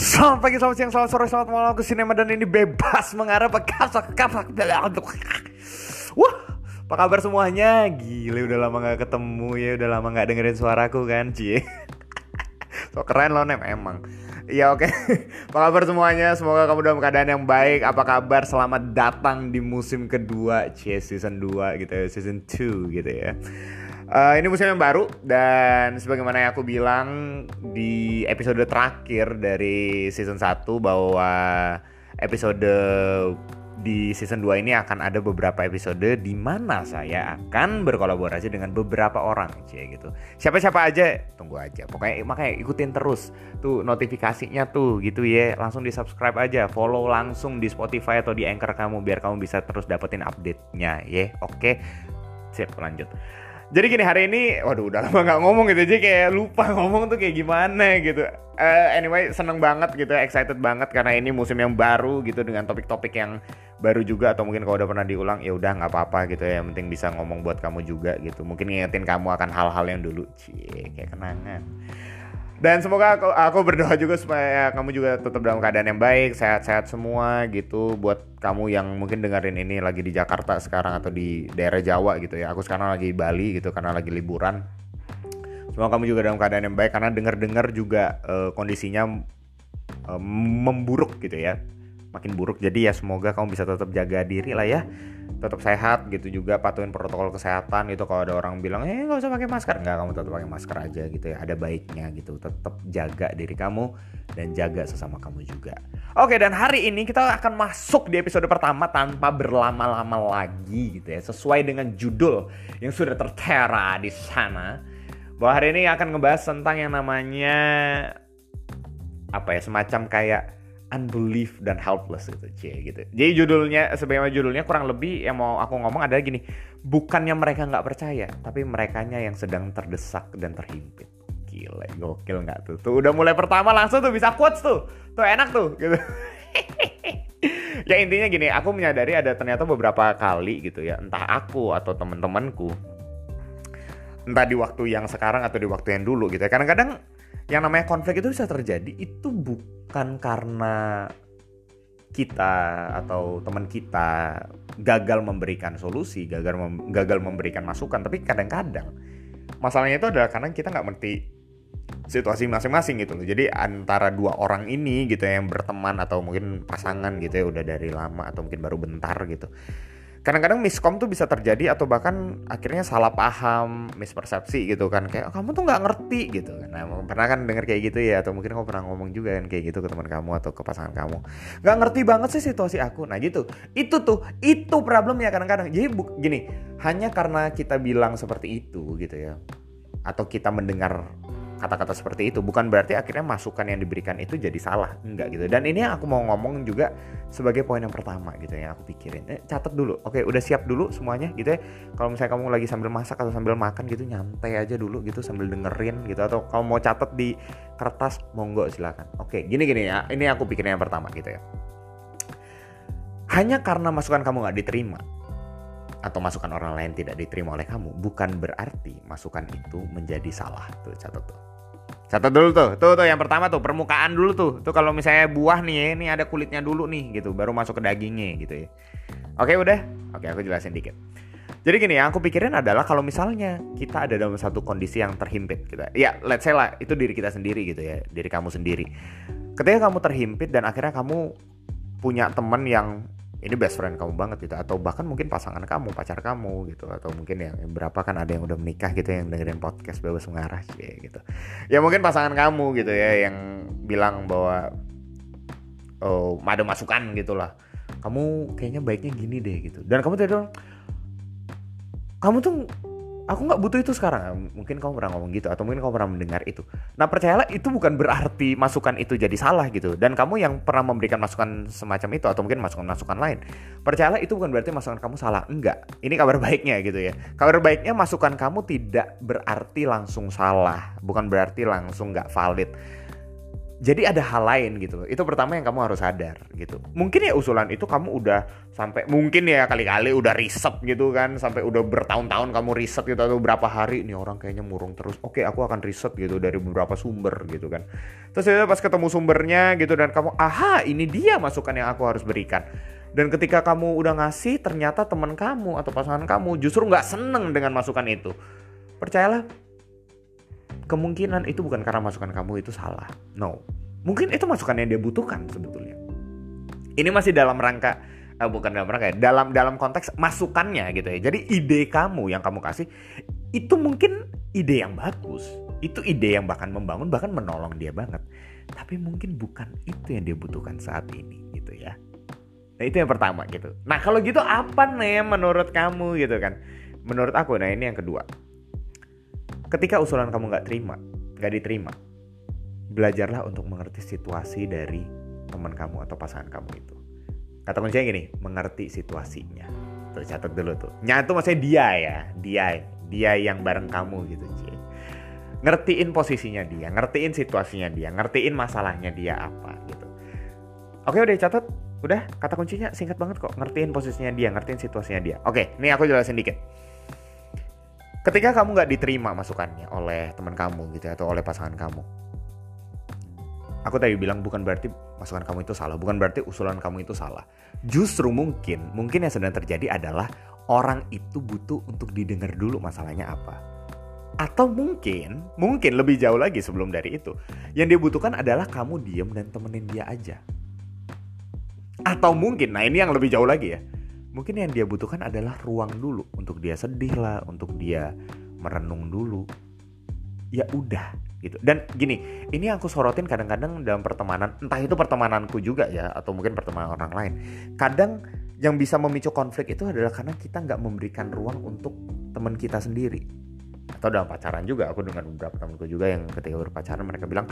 Selamat pagi, selamat siang, selamat sore, selamat malam ke sinema dan ini bebas mengarah kasak kasak Wah, apa kabar semuanya? Gile udah lama gak ketemu ya, udah lama gak dengerin suaraku kan, cie. So keren loh nem emang. Iya oke. Apa kabar semuanya? Semoga kamu dalam keadaan yang baik. Apa kabar? Selamat datang di musim kedua, cie season 2 gitu ya, season 2 gitu ya. Uh, ini musim yang baru dan sebagaimana yang aku bilang di episode terakhir dari season 1 bahwa episode di season 2 ini akan ada beberapa episode di mana saya akan berkolaborasi dengan beberapa orang cie gitu. Siapa-siapa aja tunggu aja. Pokoknya makanya ikutin terus tuh notifikasinya tuh gitu ya. Langsung di-subscribe aja, follow langsung di Spotify atau di Anchor kamu biar kamu bisa terus dapetin update-nya ya. Oke. Sip, lanjut. Jadi gini hari ini, waduh udah lama nggak ngomong gitu aja kayak lupa ngomong tuh kayak gimana gitu. Uh, anyway seneng banget gitu, excited banget karena ini musim yang baru gitu dengan topik-topik yang baru juga atau mungkin kalau udah pernah diulang ya udah nggak apa-apa gitu ya. Yang penting bisa ngomong buat kamu juga gitu. Mungkin ngingetin kamu akan hal-hal yang dulu, cie kayak kenangan. Dan semoga aku, aku berdoa juga supaya kamu juga tetap dalam keadaan yang baik, sehat-sehat semua gitu. Buat kamu yang mungkin dengerin ini lagi di Jakarta sekarang atau di daerah Jawa gitu ya. Aku sekarang lagi di Bali gitu karena lagi liburan. Semoga kamu juga dalam keadaan yang baik karena dengar-dengar juga uh, kondisinya uh, memburuk gitu ya. Makin buruk. Jadi ya semoga kamu bisa tetap jaga diri lah ya. Tetap sehat gitu juga patuhin protokol kesehatan gitu. Kalau ada orang bilang eh nggak usah pakai masker. Nggak kamu tetap pakai masker aja gitu ya. Ada baiknya gitu. Tetap jaga diri kamu dan jaga sesama kamu juga. Oke dan hari ini kita akan masuk di episode pertama tanpa berlama-lama lagi gitu ya. Sesuai dengan judul yang sudah tertera di sana. Bahwa hari ini akan ngebahas tentang yang namanya apa ya semacam kayak unbelief dan helpless gitu cie gitu. Jadi judulnya sebenarnya judulnya kurang lebih yang mau aku ngomong adalah gini. Bukannya mereka nggak percaya tapi merekanya yang sedang terdesak dan terhimpit. Gila gokil nggak tuh? Tuh udah mulai pertama langsung tuh bisa quotes tuh. Tuh enak tuh gitu. Ya intinya gini aku menyadari ada ternyata beberapa kali gitu ya. Entah aku atau teman-temanku entah di waktu yang sekarang atau di waktu yang dulu gitu ya. Kadang-kadang yang namanya konflik itu bisa terjadi itu bukan karena kita atau teman kita gagal memberikan solusi, gagal mem gagal memberikan masukan, tapi kadang-kadang masalahnya itu adalah karena kita nggak ngerti situasi masing-masing gitu loh. Jadi antara dua orang ini gitu ya, yang berteman atau mungkin pasangan gitu ya udah dari lama atau mungkin baru bentar gitu kadang-kadang miskom tuh bisa terjadi atau bahkan akhirnya salah paham, mispersepsi gitu kan kayak oh, kamu tuh nggak ngerti gitu kan. Nah, pernah kan denger kayak gitu ya atau mungkin kamu pernah ngomong juga kan kayak gitu ke teman kamu atau ke pasangan kamu. nggak ngerti banget sih situasi aku. Nah, gitu. Itu tuh itu problemnya kadang-kadang. Jadi gini, hanya karena kita bilang seperti itu gitu ya. Atau kita mendengar kata-kata seperti itu. Bukan berarti akhirnya masukan yang diberikan itu jadi salah. Enggak gitu. Dan ini aku mau ngomong juga sebagai poin yang pertama gitu ya aku pikirin. Eh, catat dulu. Oke udah siap dulu semuanya gitu ya. Kalau misalnya kamu lagi sambil masak atau sambil makan gitu nyantai aja dulu gitu sambil dengerin gitu. Atau kalau mau catat di kertas monggo silakan. Oke gini gini ya. Ini aku pikirin yang pertama gitu ya. Hanya karena masukan kamu nggak diterima atau masukan orang lain tidak diterima oleh kamu bukan berarti masukan itu menjadi salah. Tuh catat tuh Catat dulu tuh. Tuh tuh yang pertama tuh permukaan dulu tuh. Tuh kalau misalnya buah nih ini ada kulitnya dulu nih gitu, baru masuk ke dagingnya gitu ya. Oke, udah? Oke, aku jelasin dikit. Jadi gini yang aku pikirin adalah kalau misalnya kita ada dalam satu kondisi yang terhimpit gitu. Ya, let's say lah itu diri kita sendiri gitu ya, diri kamu sendiri. Ketika kamu terhimpit dan akhirnya kamu punya teman yang ini best friend kamu banget gitu. Atau bahkan mungkin pasangan kamu pacar kamu gitu. Atau mungkin yang berapa kan ada yang udah menikah gitu yang dengerin podcast bebas mengarah sih gitu. Ya mungkin pasangan kamu gitu ya yang bilang bahwa oh ada masukan gitulah. Kamu kayaknya baiknya gini deh gitu. Dan kamu tuh kamu tuh aku nggak butuh itu sekarang. Mungkin kamu pernah ngomong gitu atau mungkin kamu pernah mendengar itu. Nah percayalah itu bukan berarti masukan itu jadi salah gitu. Dan kamu yang pernah memberikan masukan semacam itu atau mungkin masukan-masukan lain. Percayalah itu bukan berarti masukan kamu salah. Enggak. Ini kabar baiknya gitu ya. Kabar baiknya masukan kamu tidak berarti langsung salah. Bukan berarti langsung nggak valid Jadi ada hal lain gitu loh. Itu pertama yang kamu harus sadar gitu. Mungkin ya usulan itu kamu udah sampai mungkin ya kali-kali udah riset gitu kan, sampai udah bertahun-tahun kamu riset gitu atau berapa hari nih orang kayaknya murung terus. Oke, aku akan riset gitu dari beberapa sumber gitu kan. Terus ya pas ketemu sumbernya gitu dan kamu, aha ini dia masukan yang aku harus berikan. Dan ketika kamu udah ngasih, ternyata teman kamu atau pasangan kamu justru nggak seneng dengan masukan itu. Percayalah, kemungkinan itu bukan karena masukan kamu itu salah. No. Mungkin itu masukan yang dia butuhkan sebetulnya. Ini masih dalam rangka uh, bukan dalam rangka ya, dalam dalam konteks masukannya gitu ya. Jadi ide kamu yang kamu kasih itu mungkin ide yang bagus. Itu ide yang bahkan membangun bahkan menolong dia banget. Tapi mungkin bukan itu yang dia butuhkan saat ini gitu ya. Nah itu yang pertama gitu. Nah kalau gitu apa nih menurut kamu gitu kan? Menurut aku nah ini yang kedua Ketika usulan kamu nggak terima, nggak diterima, belajarlah untuk mengerti situasi dari teman kamu atau pasangan kamu itu. Kata kuncinya gini, mengerti situasinya. Tuh catat dulu tuh. Nyatu maksudnya dia ya, dia, dia yang bareng kamu gitu, Cie. Ngertiin posisinya dia, ngertiin situasinya dia, ngertiin masalahnya dia apa gitu. Oke udah catat, udah kata kuncinya singkat banget kok. Ngertiin posisinya dia, ngertiin situasinya dia. Oke, ini aku jelasin dikit ketika kamu nggak diterima masukannya oleh teman kamu gitu ya, atau oleh pasangan kamu. Aku tadi bilang bukan berarti masukan kamu itu salah bukan berarti usulan kamu itu salah. Justru mungkin mungkin yang sedang terjadi adalah orang itu butuh untuk didengar dulu masalahnya apa. Atau mungkin mungkin lebih jauh lagi sebelum dari itu yang dia butuhkan adalah kamu diem dan temenin dia aja. Atau mungkin nah ini yang lebih jauh lagi ya mungkin yang dia butuhkan adalah ruang dulu. Untuk dia sedih lah untuk dia merenung dulu. Ya udah gitu. Dan gini ini aku sorotin kadang-kadang dalam pertemanan entah itu pertemananku juga ya atau mungkin pertemanan orang lain. Kadang yang bisa memicu konflik itu adalah karena kita nggak memberikan ruang untuk teman kita sendiri. Atau dalam pacaran juga aku dengan beberapa temanku juga yang ketika berpacaran mereka bilang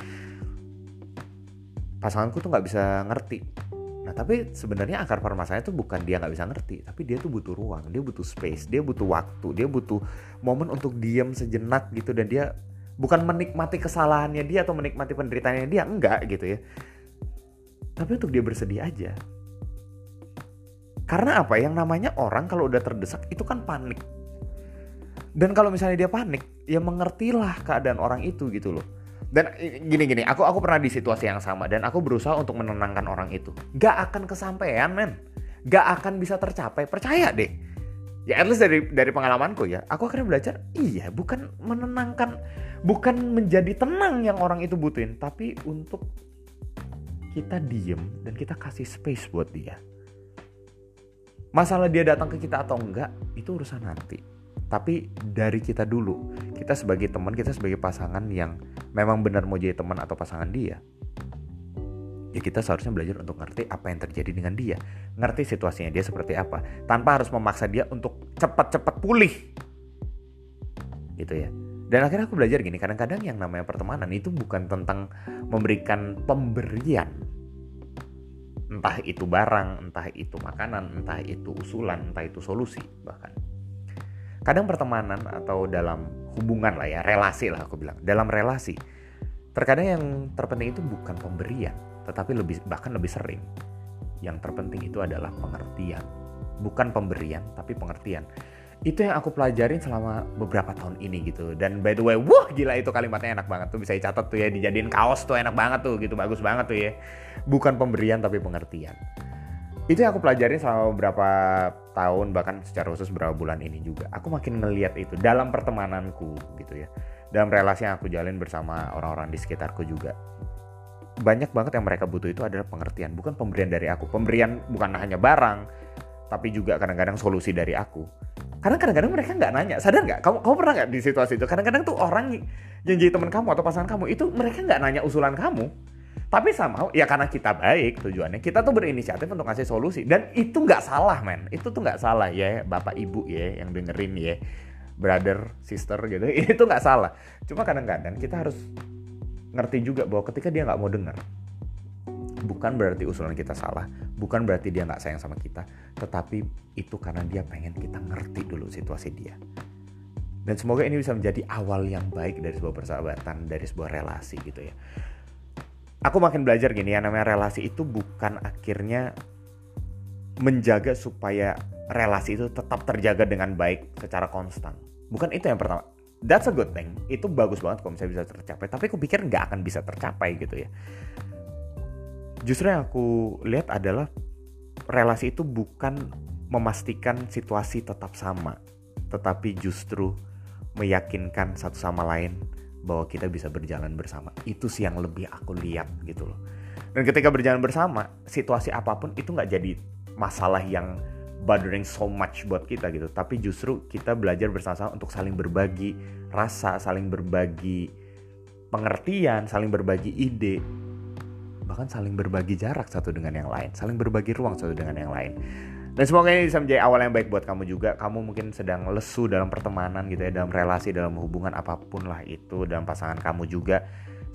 pasanganku tuh nggak bisa ngerti Nah tapi sebenarnya akar permasalahannya itu bukan dia nggak bisa ngerti, tapi dia tuh butuh ruang, dia butuh space, dia butuh waktu, dia butuh momen untuk diam sejenak gitu dan dia bukan menikmati kesalahannya dia atau menikmati penderitaannya dia enggak gitu ya. Tapi untuk dia bersedih aja. Karena apa? Yang namanya orang kalau udah terdesak itu kan panik. Dan kalau misalnya dia panik, ya mengertilah keadaan orang itu gitu loh dan gini gini aku aku pernah di situasi yang sama dan aku berusaha untuk menenangkan orang itu. Gak akan kesampaian men. Gak akan bisa tercapai. Percaya deh. Ya at least dari dari pengalamanku ya. Aku akhirnya belajar iya bukan menenangkan bukan menjadi tenang yang orang itu butuhin tapi untuk kita diem dan kita kasih space buat dia. Masalah dia datang ke kita atau enggak itu urusan nanti tapi dari kita dulu kita sebagai teman kita sebagai pasangan yang memang benar mau jadi teman atau pasangan dia ya kita seharusnya belajar untuk ngerti apa yang terjadi dengan dia. Ngerti situasinya dia seperti apa tanpa harus memaksa dia untuk cepat-cepat pulih. Gitu ya. Dan akhirnya aku belajar gini kadang-kadang yang namanya pertemanan itu bukan tentang memberikan pemberian. Entah itu barang entah itu makanan entah itu usulan entah itu solusi bahkan kadang pertemanan atau dalam hubungan lah ya relasi lah aku bilang. Dalam relasi terkadang yang terpenting itu bukan pemberian tetapi lebih bahkan lebih sering. Yang terpenting itu adalah pengertian. Bukan pemberian tapi pengertian. Itu yang aku pelajarin selama beberapa tahun ini gitu. Dan by the way wah gila itu kalimatnya enak banget tuh. Bisa dicatat tuh ya dijadiin kaos tuh enak banget tuh gitu bagus banget tuh ya. Bukan pemberian tapi pengertian itu yang aku pelajarin selama beberapa tahun bahkan secara khusus beberapa bulan ini juga. Aku makin ngeliat itu dalam pertemananku gitu ya. Dalam relasi yang aku jalin bersama orang-orang di sekitarku juga. Banyak banget yang mereka butuh itu adalah pengertian bukan pemberian dari aku. Pemberian bukan hanya barang tapi juga kadang-kadang solusi dari aku. Karena kadang-kadang mereka nggak nanya. Sadar nggak? Kamu kamu pernah nggak di situasi itu? Kadang-kadang tuh orang yang jadi teman kamu atau pasangan kamu itu mereka nggak nanya usulan kamu tapi sama ya karena kita baik tujuannya kita tuh berinisiatif untuk ngasih solusi. Dan itu nggak salah men. Itu tuh nggak salah ya. Bapak ibu ya yang dengerin ya. Brother sister gitu. Itu nggak salah. Cuma kadang-kadang kita harus ngerti juga bahwa ketika dia nggak mau dengar bukan berarti usulan kita salah bukan berarti dia nggak sayang sama kita tetapi itu karena dia pengen kita ngerti dulu situasi dia. Dan semoga ini bisa menjadi awal yang baik dari sebuah persahabatan dari sebuah relasi gitu ya aku makin belajar gini ya namanya relasi itu bukan akhirnya menjaga supaya relasi itu tetap terjaga dengan baik secara konstan. Bukan itu yang pertama. That's a good thing. Itu bagus banget kalau misalnya bisa tercapai. Tapi aku pikir nggak akan bisa tercapai gitu ya. Justru yang aku lihat adalah relasi itu bukan memastikan situasi tetap sama, tetapi justru meyakinkan satu sama lain bahwa kita bisa berjalan bersama. Itu sih yang lebih aku lihat gitu loh. Dan ketika berjalan bersama, situasi apa pun itu nggak jadi masalah yang bothering so much buat kita gitu. Tapi justru kita belajar bersama-sama untuk saling berbagi rasa, saling berbagi pengertian, saling berbagi ide, bahkan saling berbagi jarak satu dengan yang lain, saling berbagi ruang satu dengan yang lain. Dan semoga ini bisa menjadi awal yang baik buat kamu juga. Kamu mungkin sedang lesu dalam pertemanan gitu ya, dalam relasi, dalam hubungan apa pun lah itu, dalam pasangan kamu juga.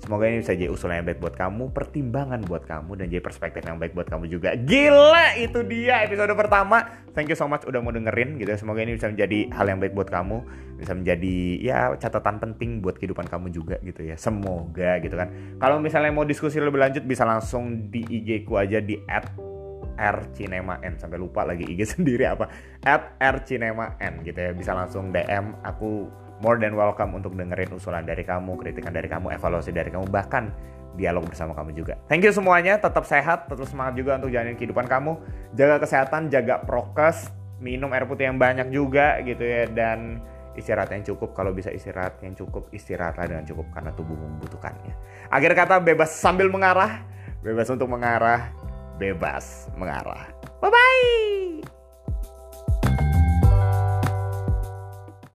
Semoga ini bisa jadi usulan yang baik buat kamu, pertimbangan buat kamu, dan jadi perspektif yang baik buat kamu juga. Gila, itu dia episode pertama. Thank you so much udah mau dengerin gitu ya. Semoga ini bisa menjadi hal yang baik buat kamu, bisa menjadi ya catatan penting buat kehidupan kamu juga gitu ya. Semoga gitu kan. Kalau misalnya mau diskusi lebih lanjut bisa langsung di IG ku aja di R Cinema N. Sampai lupa lagi IG sendiri apa. At R Cinema N gitu ya. Bisa langsung DM aku. More than welcome untuk dengerin usulan dari kamu kritikan dari kamu evaluasi dari kamu bahkan dialog bersama kamu juga. Thank you semuanya. Tetap sehat tetap semangat juga untuk jalanin kehidupan kamu. Jaga kesehatan jaga prokes minum air putih yang banyak juga gitu ya. Dan istirahat yang cukup. Kalau bisa istirahat yang cukup istirahatlah dengan cukup karena tubuh membutuhkannya. Akhir kata bebas sambil mengarah. Bebas untuk mengarah bebas mengarah. Bye bye.